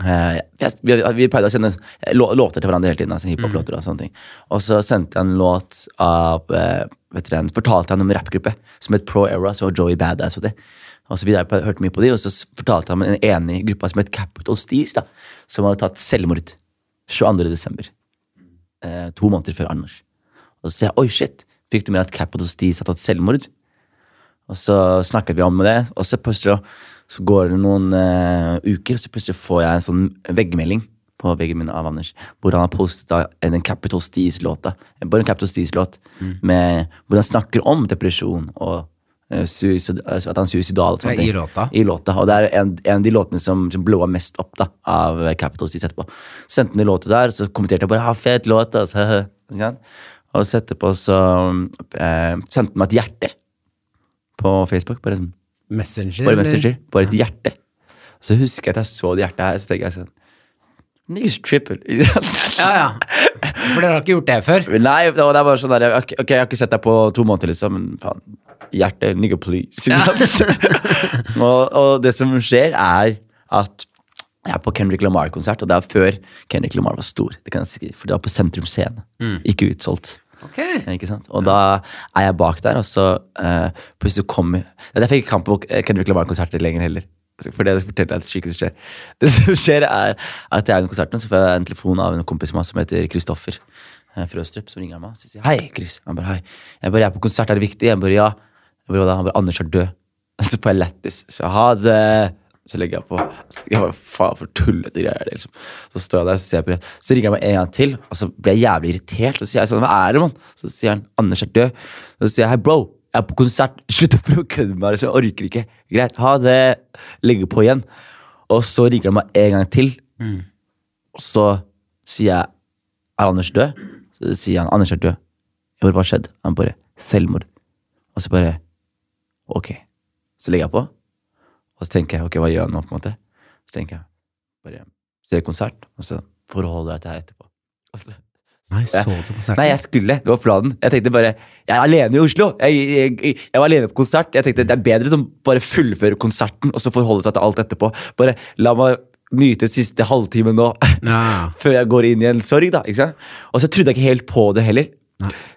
Eh, jeg, vi, vi pleide å sende låter til hverandre hele tiden. Altså Og sånne ting Og så sendte jeg en låt av uh, vet dere, Fortalte han om en rappgruppe som het Pro Era, så var Joey Badass og det. Og så videre, jeg hørte mye på de, og så fortalte han om en enig gruppe som het Capital Steez, da, som hadde tatt selvmord 22. desember. Eh, to måneder før Anders. Og så sier jeg oi, shit, fikk du med at Capital Steez har tatt selvmord? Og så snakket vi om det, og så plutselig så går det noen uh, uker, så plutselig får jeg en sånn veggmelding på veggen min av Anders, hvor han har postet en Capital Steez-låt. Bare en Capital Steez-låt med- hvor han snakker om depresjon og eh, suicid, altså at han er suicidal. og sånne Ja, i låta. I låta, Og det er en, en av de låtene som, som blowa mest opp da, av Capital Steez etterpå. Så sendte han en låt der, så kommenterte jeg bare ha fet låt. Altså. *laughs* Og så etterpå så eh, sendte han meg et hjerte på Facebook. Bare, sånn, Messenger? bare eller? Bare et hjerte. Så husker jeg at jeg så det hjertet her, så tenker jeg sånn Niggas tripping. *laughs* Ja, ja. For dere har ikke gjort det før? Nei, det er bare sånn der, ok, jeg har ikke sett deg på to måneder, liksom, men faen. Hjerte, nigga please. Sant? *laughs* og, og det som skjer, er at jeg er på Kendrick Lamar-konsert, og det er før Kendrick Lamar var stor. Det kan jeg si, For det var på Sentrum Scene. Ikke utsolgt. Ok. Ikke sant? Og da er jeg bak der, og så Hvis plutselig kommer Det er derfor jeg ikke kan på Kendrick Lamar-konserter lenger heller. For det forteller det, skikkelig skjer. *laughs* Det som skjer, er at jeg er under konserten, så får jeg en telefon av en kompis av meg som heter Kristoffer eh, Frøstrup, som ringer meg. Så sier hei, Chris. Han bare, hei. Jeg bare, jeg er på konsert, er det viktig? Jeg bare, ja. Jeg bare, Han bare, Anders er død. *laughs* Så får jeg lættis. Så ha det. Så legger jeg på. Jeg var faen for tullete greier. er det, Liksom. Så står jeg der, så ser jeg på det. Så ringer han meg en gang til, og så blir jeg jævlig irritert. Og så sier jeg sånn, hva er det, mann? Så sier han, Anders er død. Så sier jeg, hei, bro, jeg er på konsert. *laughs* Slutt å prøve å kødde med meg. liksom. Jeg orker ikke. Greit, ha det. Legger på igjen. Og så ringer han meg en gang til. Og så sier jeg, er Anders død? Så sier han, Anders er død. Jeg bare, hva skjedde? Han bare, selvmord. Og så bare, ok. Så legger jeg på. Og så tenker jeg, ok, hva gjør jeg nå, på en måte? Så tenker jeg, bare se konsert, og så forholder jeg til her etterpå. *laughs* Og så, Nei, så du konserten? Nei, jeg skulle. Det var planen. Jeg tenkte bare Jeg er alene i Oslo. Jeg, jeg, jeg, var alene på konsert. Jeg tenkte Det er bedre å bare fullføre konserten og så forholde seg til alt etterpå. Bare la meg nyte siste halvtime nå, Ja. *laughs* før jeg går inn i en sorg. da, ikke sant? Og så trodde jeg ikke helt på det heller.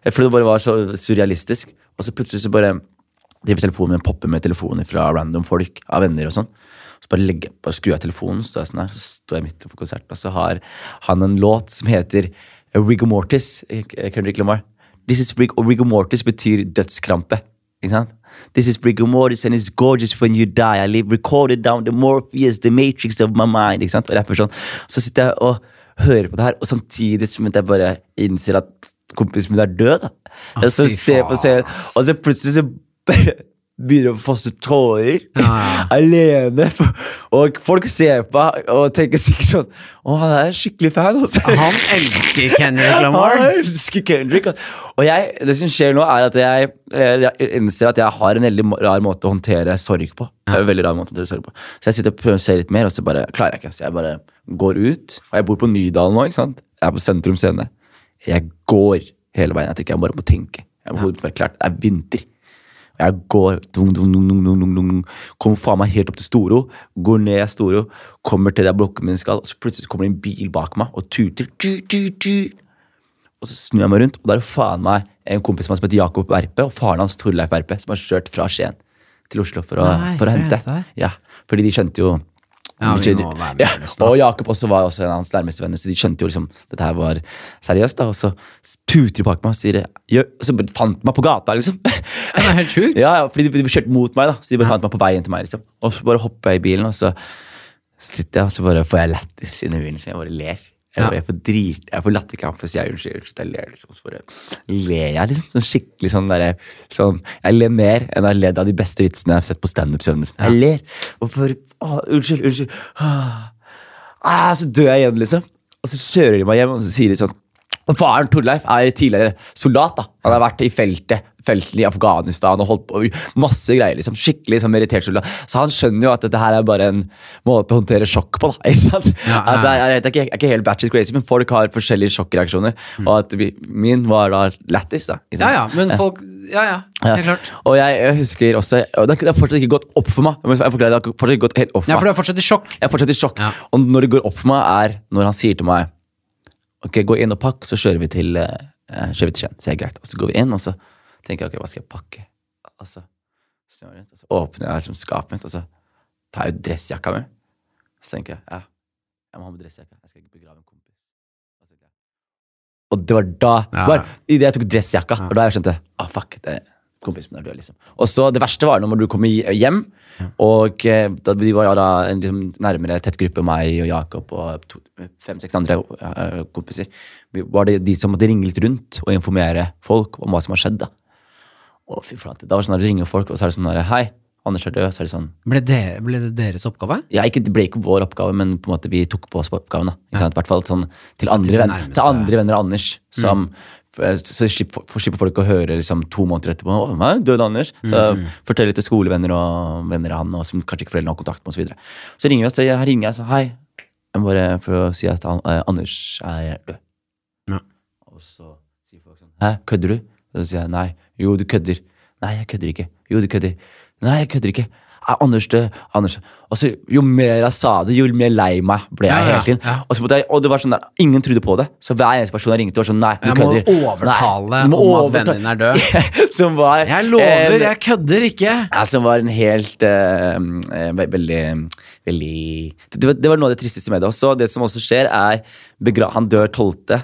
For det bare var så surrealistisk. Og så plutselig så bare driver telefonen min popper med telefoner fra random folk, av venner og sånn. Så bare, legger, bare skrur jeg telefonen, står jeg sånn her, så står jeg midt på konsert, og så har han en låt som heter Rigor Mortis, eh, Kendrick Lamar. This is Rig Rigor Mortis betyr dødskrampe. Ikke sant? This is rigor mortis and it's gorgeous when you die. I live recorded down the Morpheus, the matrix of my mind. Ikke sant? Og rapper sånn. Så sitter jeg og hører på det her, og samtidig som jeg bare innser at kompisen min er død. da. Jeg står og ser på scenen, og så plutselig så begynner å fosse tårer. Ja. Alene. Og folk ser på meg og tenker sikkert sånn Å, han er skikkelig fan. Altså. Han elsker Kendrick Lamar. Han elsker Kendrick. Og jeg, det som skjer nå, er at jeg, eh, jeg innser at jeg har en veldig rar måte å håndtere sorg på. Det er en veldig rar måte å håndtere sorg på. Så jeg sitter og prøver å se litt mer, og så bare klarer jeg ikke. Så jeg bare går ut. Og jeg bor på Nydalen nå, ikke sant. Jeg er på Sentrum Scene. Jeg går hele veien. Jeg tenker jeg bare må tenke. Jeg må ja. bare klart. Det er vinter. Jeg går dung, dung, dung. Kommer faen meg helt opp til Storo. Går ned Storo. Kommer til der blokken min skal, og så plutselig kommer det en bil bak meg og tuter. Tu, tu, tu. Og så snur jeg meg rundt, og da er det faen meg en kompis som heter Jakob Verpe, og faren hans Torleif Verpe, som har kjørt fra Skien til Oslo for å, Nei, for å hente? Ja, fordi de skjønte jo Ja, vi må være med ja. Og Jakob også var også en av hans nærmeste venner, så de skjønte jo liksom dette her var seriøst. da, Og så puter de bak meg og sier Og så fant de meg på gata, liksom. Det er helt sjukt. *laughs* Ja, ja, fordi de, de kjørte mot meg, da. Så de fant meg på veien til meg. liksom Og så bare hopper jeg i bilen, og så sitter jeg, og så bare får jeg lættis inni bilen. Så jeg bare ler. Ja. jeg får drit, jeg får latterkrampe, så sier jeg unnskyld. unnskyld, Jeg ler, liksom, for så ler jeg, liksom. Sånn skikkelig sånn derre sånn, Jeg ler mer enn jeg har ledd av de beste vitsene jeg har sett på standup-scenen. Liksom. Jeg ler. Og for, Å, unnskyld, unnskyld. Ah, ah, så dør jeg igjen, liksom. Og så kjører de meg hjem, og så sier de sånn faren Torleif er tidligere soldat. da Han har vært i feltet felten i Afghanistan og holdt på masse greier. liksom Skikkelig sånn merittert soldat. Så han skjønner jo at dette her er bare en måte å håndtere sjokk på. da *laughs* ikke sant? Ja, ja. Det er, det er, ikke, er ikke helt batshit crazy, men folk har forskjellige sjokkreaksjoner. Og at vi, min var da lættis. da? Ja, ja, men folk Ja, ja, helt klart. Og jeg, jeg husker også og Det har fortsatt ikke gått opp for meg. Jeg må forklare, det har fortsatt ikke gått helt opp for meg. Ja, for du er fortsatt i sjokk. Jeg er fortsatt i sjokk. Og når det går opp for meg, er når han sier til meg Ok, gå inn og pakk, så kjører vi til eh, eh, kjører vi til Skien. Så er det greit. Og så går vi inn, og så tenker jeg ok, hva skal jeg pakke? Og så snur jeg rundt, og så åpner jeg liksom skapet mitt, og så tar jeg ut dressjakka mi. Så tenker jeg ja, jeg må ha med dressjakka. Jeg skal ikke begrave en kompis. Og det var da Ja. bare, Idet jeg tok dressjakka, Ja. og da jeg skjønte ah, fuck, det, kompisen er død. liksom Og så Det verste var når du kom hjem, og eh, da, vi var da en liksom, nærmere tett gruppe, meg og Jakob og fem-seks andre uh, kompiser. Var det de som måtte ringe litt rundt og informere folk om hva som har skjedd. Da Å, fy flate. Da var det sånn at du ringer folk, og så er det sånn der, Hei, Anders er død. Så er det sånn Ble det, ble det deres oppgave? ja, ikke, Det ble ikke vår oppgave, men på en måte vi tok på oss oppgaven. da? I hvert fall sånn, til, andre til, venn. Mm. til andre venner av Anders. Som, Så slipper, slipper folk å høre liksom, to måneder etterpå Å, nei, død Anders. Så Mm. Fortell litt til skolevenner og venner av han og som kanskje ikke foreldrene har kontakt med. Og så, videre. så ringer og så jeg ringer jeg så hei. Jeg må bare for å si at han, eh, Anders er død. Ja. Og så sier folk sånn Hæ, kødder du? Så sier jeg nei. Jo, du kødder. Nei, jeg kødder ikke. Jo, du kødder. Nei, jeg kødder ikke. Er Anders død? Anders Og så Jo mer jeg sa det, jo mer lei meg ble jeg Ja, ja, hele tiden. ja. Og, så måtte jeg, og det var sånn der, ingen trodde på det. Så hver eneste person jeg ringte, var sånn Nei, du Jeg må overtale Nei, må om at vennen din er død. *laughs* som var Jeg lover, en- jeg kødder ikke! ja, som var en helt eh, eh, ve- Veldig Veldig det var, det var noe av det tristeste med det. også. det som også skjer, er begra Han dør 12.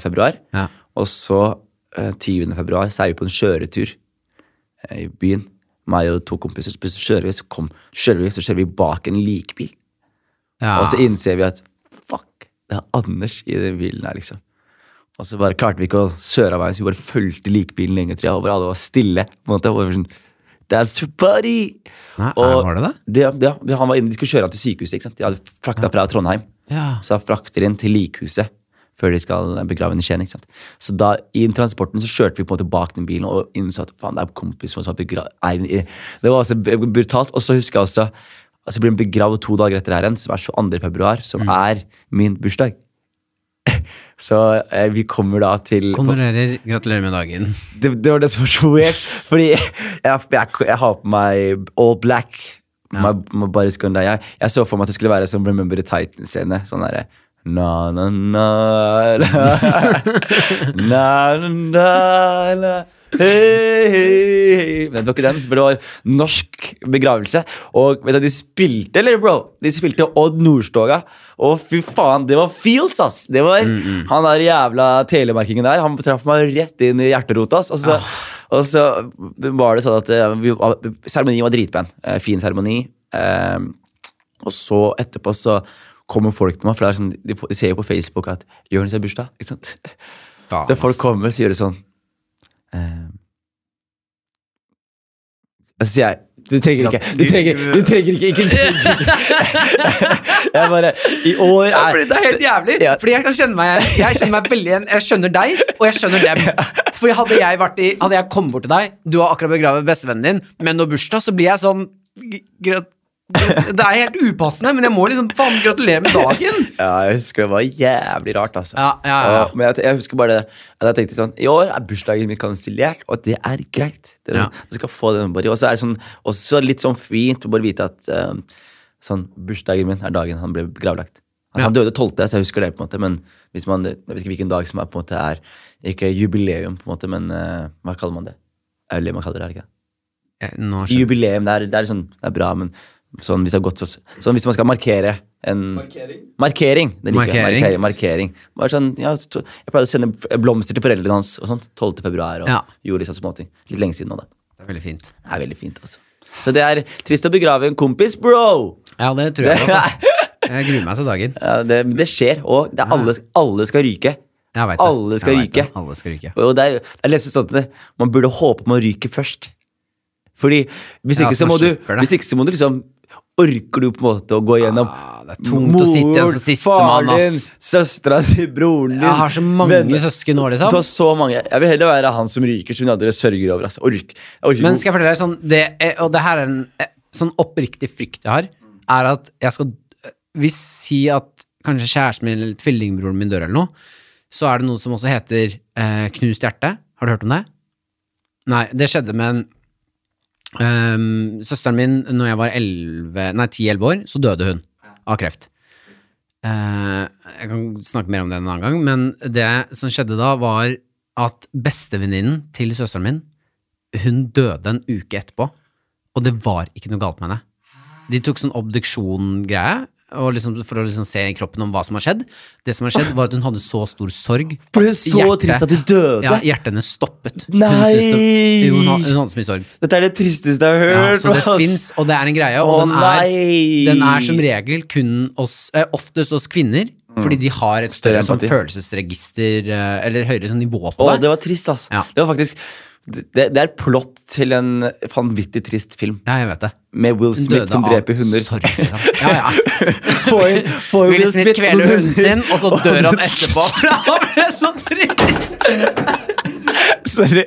februar. Ja. Og så eh, 20. februar så er vi på en kjøretur eh, i byen. Meg og to kompiser. Så kjører vi, så, kom, kjører vi, så kjører vi bak en likbil. Ja. Og så innser vi at fuck, det er Anders i den bilen her, liksom. Og så bare klarte vi ikke å søre av veien, så vi bare fulgte likbilen lenger. Tror jeg, og bare alle var stille. på en måte, og sånn, That's your buddy! Nei, Og var det det? det? Ja, han var inne, De skulle kjøre han til sykehuset. ikke sant? De hadde frakta fra Trondheim. Ja. Så han frakter inn til likhuset før de skal begrave en i Skien. ikke sant? Så da, i transporten så kjørte vi på en måte bak den bilen og innså at faen, det er kompis som har begravd Det var også brutalt. Og så husker jeg også altså så blir han begravd to dager etter her igjen, som er 22. februar, som Mm. er min bursdag. *laughs* Så eh, vi kommer da til Kondolerer. Gratulerer med dagen. det, det var det som var så weird. Fordi jeg, jeg, jeg har på meg all black. My, my die. Jeg, jeg så for meg at det skulle være som Remember the Titan-scene. Sånn derre Na-na-na-la *laughs* Hei, hei, hei. Det var ikke den, det var norsk begravelse. Og vet du, de spilte, eller bro? De spilte Odd Nordstoga. Og fy faen, det var feels, ass! Det var mm, mm. Han der jævla telemarkingen der, han traff meg rett inn i hjerterota. ass. Og så, ah. og så var det sånn at eh, Seremonien var dritpen. Eh, fin seremoni. Eh, og så etterpå så kommer folk til meg, for det er sånn, de, de ser jo på Facebook at Jonis har bursdag. ikke sant? Da, Så folk kommer, så gjør de sånn eh, så sier jeg du trenger ikke Du trenger, du trenger ikke, ikke, ikke. *laughs* Jeg bare I år Ja, er fordi det er helt jævlig. Ja. Fordi jeg kan kjenne meg. Jeg kjenner meg veldig igjen. Jeg skjønner deg, og jeg skjønner dem. Fordi hadde jeg vært i Hadde jeg kommet bort til deg, du har akkurat begravet bestevennen din, men nå bursdag, så blir jeg sånn Det er helt upassende, men jeg må liksom faen gratulere med dagen. *laughs* Ja, jeg husker det var jævlig rart, altså. Ja, ja, ja. Og, men jeg, jeg husker bare det, at jeg tenkte sånn I år er bursdagen min kansellert, og det er greit. Det er, sånn, Du skal få den bare Og så er det sånn, også litt sånn fint å bare vite at um, sånn, bursdagen min er dagen han ble gravlagt. Altså. Han døde 12., så jeg husker det, på en måte men hvis man, jeg vet ikke hvilken dag som er på en måte er Ikke jubileum, på en måte, men uh, hva kaller man det? Er jo det man kaller det? er det ikke? Jubileum, det er, det er, sånn, det er bra, men sånn hvis det har gått Sånn hvis man skal markere en Markering? Markering. Det liker jeg. Markering. Markering. markering. Bare sånn, ja, så, jeg pleide å sende blomster til foreldrene hans og sånt. 12. februar og Ja. gjorde litt sånne småting. Litt lenge siden nå, da. Det er veldig fint. Det er veldig fint, altså. Så det er trist å begrave en kompis, bro! Ja, det tror jeg også. *laughs* Jeg gruer meg til dagen. Ja, det, det skjer, og det er alle, alle skal ryke. Jeg vet det. Alle skal Jeg vet det. ryke. Alle skal ryke. Og det er, det er litt sånn at man burde håpe man ryker først. Fordi hvis Ja, ikke, så så må du, hvis ikke så må du liksom orker du på en måte å gå gjennom Ah, det er tungt å sitte igjen som sistemann, faren din, søstera di, broren din Jeg har så mange venner. søsken nå, Du liksom. har så mange. Jeg vil heller være han som ryker, som dere sørger over. Altså. Ork, orker Men skal jeg fortelle deg sånn det er, Og det her er en eh, sånn oppriktig frykt jeg har, er at jeg skal Hvis si at kanskje kjæresten min eller tvillingbroren min dør eller noe, så er det noe som også heter eh, knust hjerte. Har du hørt om det? Nei, det skjedde med en ehm, Søsteren min, når jeg var 11, nei 10-11 år, så døde hun av kreft. Uh, jeg kan snakke mer om det en annen gang, men det som skjedde da, var at bestevenninnen til søsteren min, hun døde en uke etterpå, og det var ikke noe galt med henne. De tok sånn obduksjon-greie, liksom, for å liksom se i kroppen om hva som har skjedd. Det som har skjedd, var at hun hadde så stor sorg. Ble hun så Hjertet- trist at hun døde? Ja, hjertet hennes stoppet. Hun Nei! syntes Det, hun, had- hun hadde så mye sorg. Dette er det tristeste jeg har Ja, hørt. så det ass. fins, og det er en greie, og den, er, den er som regel kun oss, eh, oftest hos kvinner, fordi de har et større Større sånn, følelsesregister, eh, eller høyere sånn nivå på det. Åh, det var trist, ass. Ja. Det var faktisk det, det er plott til en vanvittig trist film. Ja, jeg vet det. Med Will Smith døde som av dreper hunder. Sorry, liksom. Ja, ja. Få inn, få Will Smith kveler hunden sin, og så dør han *laughs* etterpå. *laughs* Han ble så trist! *laughs* Sorry.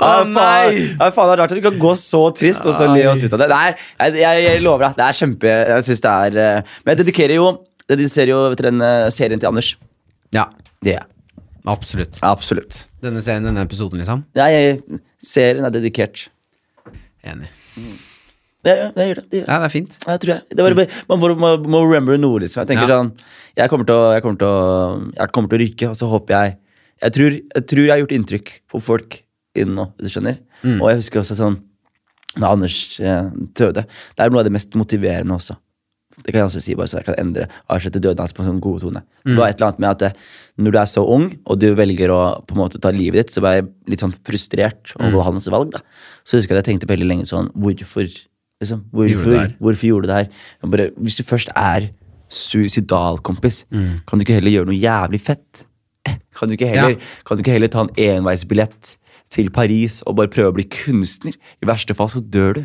Å nei! Ah, faen, det er rart at du kan gå så trist og så le oss ut av det. Nei, jeg, jeg, lover deg. Det er kjempe Jeg synes det er eh, Men jeg dedikerer jo Jeg dediserer jo den eh, serien til Anders. Ja, Det er jeg. absolutt. Absolutt. Denne serien, denne episoden, liksom. Jeg, serien er dedikert. Enig. Det, gjør- det gjør det. det gjør. Ja, det er fint. Ja, tror jeg. Det var bare, man må, må, må remember noe, liksom. Jeg tenker Ja. sånn jeg kommer, å, jeg, kommer å, jeg kommer til å rykke, og så håper jeg Jeg tror jeg, tror jeg har gjort inntrykk på folk innen nå, hvis du skjønner. Mm. Og jeg husker også sånn da Anders eh, døde. Det er noe av det mest motiverende også. Det kan jeg også si, bare så jeg kan endre avslutte døden hans på en sånn god tone. Mm. Det var et eller annet med at det, når du er så ung, og du velger å på en måte ta livet ditt, så var jeg litt sånn frustrert Mm. over hans valg. da. Så husker jeg at jeg tenkte veldig lenge sånn Hvorfor? Liksom, hvorfor, det hvorfor gjorde du det her? Bare, hvis du først er suicidal, kompis, Mm. kan du ikke heller gjøre noe jævlig fett? *laughs* Kan du ikke heller, Ja. kan du ikke heller ta en enveisbillett til Paris og bare prøve å bli kunstner? I verste fall så dør du.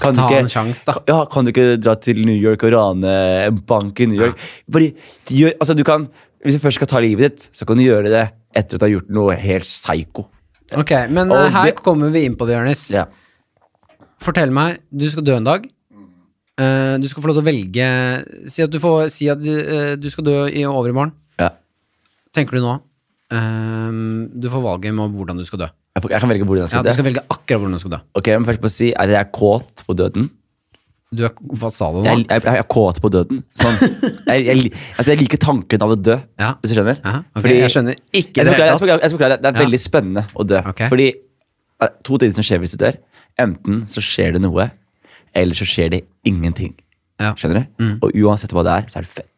Kan du ta ikke- en sjans, da. Ja, Kan du ikke dra til New York og rane en bank i New York? Bare gjør, altså du kan, Hvis du først skal ta livet ditt, så kan du gjøre det etter at du har gjort noe helt psycho. Ok, men Og eh, her det- kommer vi inn på det, Jonis. Ja. Fortell meg, du skal dø en dag. Uh, du skal få lov til å velge Si at du, får, si at uh, du skal dø i overmorgen. ja. Tenker du nå? Uh, du får valget med hvordan du skal dø. Jeg, jeg kan velge hvordan jeg Ja, du skal velge akkurat hvordan du skal dø. Ok, men først på å si Er jeg kåt på døden. Du er, hva sa du nå? Jeg, jeg, jeg er kåt på døden. Sånn, jeg, jeg, altså jeg liker tanken av å dø, Ja. hvis du skjønner. Ja, ok, jeg skjønner ikke jeg det skal forklare- jeg skal forklare- jeg skal forklare det. Det er Ja. veldig spennende å dø. Ok. Fordi eh, to ting som skjer hvis du dør. Enten så skjer det noe, eller så skjer det ingenting. Ja. Skjønner du? Og uansett hva det er, så er det fett.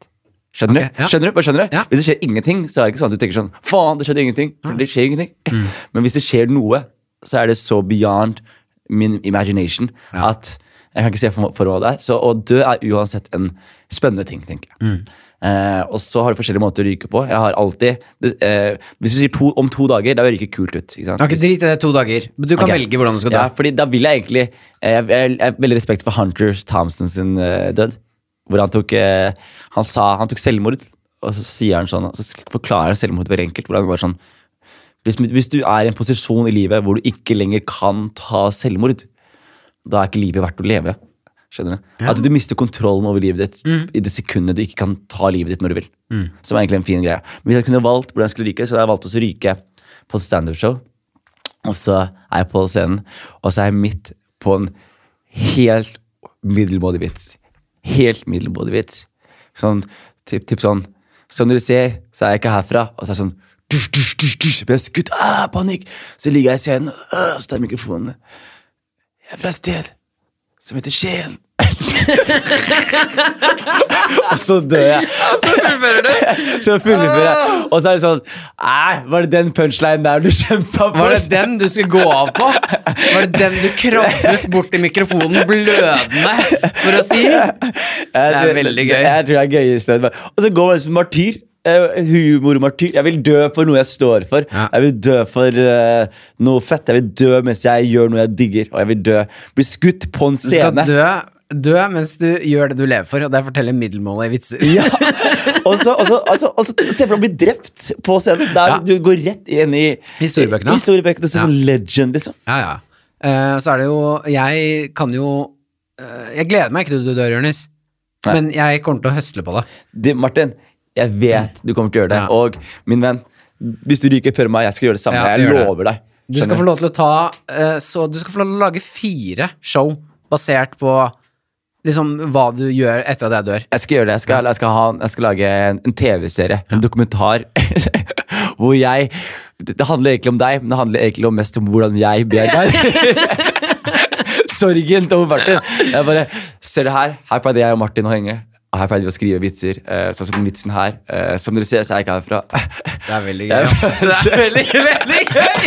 Skjønner Ok, du? ja. Skjønner du? Bare skjønner du? Ja. Hvis det skjer ingenting, så er det ikke sånn at du tenker sånn Faen, det skjedde ingenting. For det skjer ingenting. Mm. *laughs* Men hvis det skjer noe, så er det så beyond min imagination Ja. at jeg kan ikke se for, for hva det er. Så å dø er uansett en spennende ting, tenker jeg. Mm. Eh, og så har du forskjellige måter å ryke på. Jeg har alltid det, eh, Hvis du sier to, om to dager, da vil det ryke kult ut. Ikke sant? Okay, Drit i det to dager. Du kan okay. velge hvordan du skal dø. Ja, fordi da vil jeg egentlig Jeg jeg- jeg har veldig respekt for Hunter Thompson sin uh, død. Hvor han tok eh, Han sa Han tok selvmord, og så sier han sånn Så forklarer han selvmord veldig enkelt. Hvor han bare sånn hvis, hvis du er i en posisjon i livet hvor du ikke lenger kan ta selvmord, da er ikke livet verdt å leve. Skjønner du? At du mister kontrollen over livet ditt i det sekundet du ikke kan ta livet ditt når du vil. Som er egentlig en fin greie. Men hvis jeg kunne valgt hvordan jeg skulle ryke, så hadde jeg valgt å ryke på et standup-show. Og så er jeg på scenen, og så er jeg midt på en helt middelmådig vits. Helt middelmådig vits. Sånn, typ, typ sånn Som dere ser, så er jeg ikke herfra. Og så er det sånn dush, dush, dush, dush, blir jeg skutt, ah, panikk! Så ligger jeg i scenen, ah, så tar jeg mikrofonen. Jeg er fra et sted som heter Skien. *laughs* og så dør jeg. *laughs* Så fullfører du. *laughs* Så fullfører jeg. Og så er det sånn Nei, var det den punchlinen der du *laughs* kjempa for? Var det den du skulle gå av på? Var det den du krabbet bort til mikrofonen blødende for å si? Det er veldig gøy. Jeg tror det er gøyest. Og så går man som martyr. eh, humormartyr. Jeg vil dø for noe jeg står for. Ja. Jeg vil dø for uh, noe fett. Jeg vil dø mens jeg gjør noe jeg digger. Og jeg vil dø Bli skutt på en scene. Du skal dø, dø mens du gjør det du lever for, og det er å fortelle middelmålet i vitser. Ja. Og så se for deg å bli drept på scenen. Der Ja. du går rett inn i Historiebøkene. Historiebøkene som en legend, liksom. Ja, ja. Uh, så er det jo Jeg kan jo uh, Jeg gleder meg ikke til du dør, Jonis. Men jeg kommer til å høsle på det. Det, Martin, jeg vet du kommer til å gjøre det. Ja. Og min venn, hvis du ryker før meg, jeg skal gjøre det samme. Ja, jeg lover det. deg. Du skal få lov til å ta uh, Så du skal få lov til å lage fire show basert på liksom hva du gjør etter at jeg dør. Jeg skal gjøre det. Jeg skal, jeg skal, ha, jeg skal lage en, en TV-serie, en dokumentar, *laughs* hvor jeg det, handler egentlig om deg, men det handler egentlig om mest om hvordan jeg ber deg. *laughs* sorgen til Martin. Jeg bare Ser du her? Her pleide jeg og Martin å henge. Her pleide vi å skrive vitser. eh, sånn som vitsen her. Eh, som dere ser, så er jeg ikke herfra. Det er veldig gøy. ja. *laughs* Det er veldig, veldig gøy!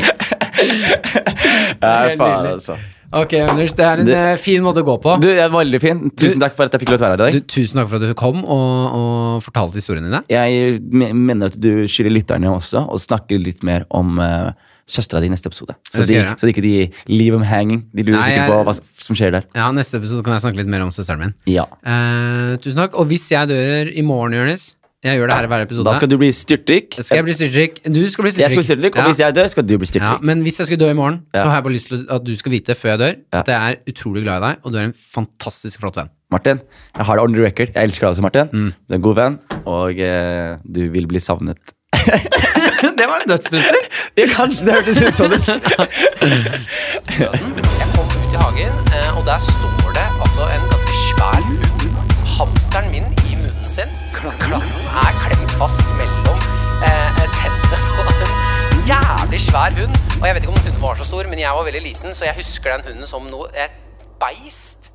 Det er faen, altså. Ok, Anders, det er en Det- eh, fin måte å gå på. Du, det er veldig fin. Tusen takk for at jeg fikk lov til å være her i Du, tusen takk for at du kom og, og fortalte historiene dine. Jeg mener at du skylder lytterne også å snakke litt mer om uh, søstera di i neste episode. Så de, så ikke de leave them hanging. De lurer Nei, sikkert på hva som skjer der. Ja, Neste episode kan jeg snakke litt mer om søsteren min. Ja. Uh, tusen takk. Og hvis jeg dør i morgen, Jonis Jeg gjør det her i hver episode. Da skal du bli styrtrik. Skal jeg bli styrtrik? Du skal bli Jeg skal bli styrtrik, og Ja. hvis jeg dør, skal du bli Ja, men hvis jeg skulle dø i morgen, så har jeg bare lyst til at du skal vite før jeg dør, at jeg er utrolig glad i deg, og du er en fantastisk flott venn. Martin, jeg har det on the record. Jeg elsker deg også, Martin. Mm. Du er en god venn, og eh, du vil bli savnet. *laughs* det var en dødstrussel! Ja, kanskje det hørtes ut sånn ut. Jeg kom ut i hagen, eh, og der står det altså en ganske svær hund. Hamsteren min i munnen sin. Er klemt fast mellom eh, tennene *laughs* på en jævlig svær hund. Og jeg vet ikke om hunden var så stor, men jeg var veldig liten, så jeg husker den hunden som noe et beist.